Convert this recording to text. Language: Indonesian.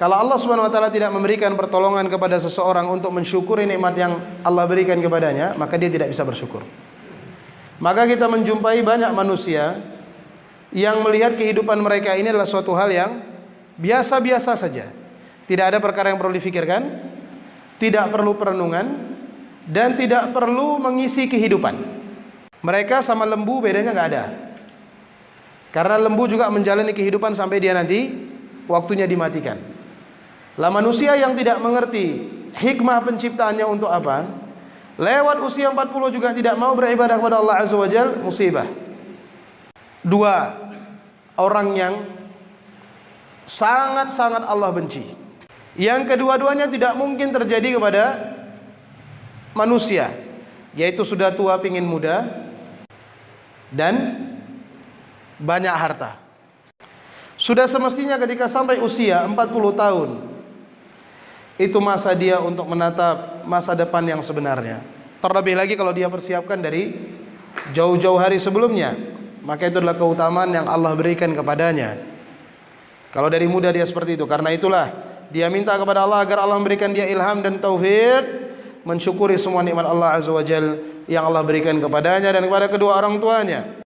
Kalau Allah Subhanahu wa taala tidak memberikan pertolongan kepada seseorang untuk mensyukuri nikmat yang Allah berikan kepadanya, maka dia tidak bisa bersyukur. Maka kita menjumpai banyak manusia yang melihat kehidupan mereka ini adalah suatu hal yang biasa-biasa saja. Tidak ada perkara yang perlu difikirkan, tidak perlu perenungan, dan tidak perlu mengisi kehidupan. Mereka sama lembu bedanya nggak ada. Karena lembu juga menjalani kehidupan sampai dia nanti waktunya dimatikan. Lah manusia yang tidak mengerti hikmah penciptaannya untuk apa? Lewat usia 40 juga tidak mau beribadah kepada Allah Azza wa Jal, musibah. Dua, orang yang sangat-sangat Allah benci. Yang kedua-duanya tidak mungkin terjadi kepada manusia, yaitu sudah tua pingin muda dan banyak harta. Sudah semestinya ketika sampai usia 40 tahun itu masa dia untuk menatap masa depan yang sebenarnya. Terlebih lagi kalau dia persiapkan dari jauh-jauh hari sebelumnya, maka itu adalah keutamaan yang Allah berikan kepadanya. Kalau dari muda dia seperti itu, karena itulah dia minta kepada Allah agar Allah memberikan dia ilham dan taufik mensyukuri semua nikmat Allah Azza wa Jal yang Allah berikan kepadanya dan kepada kedua orang tuanya.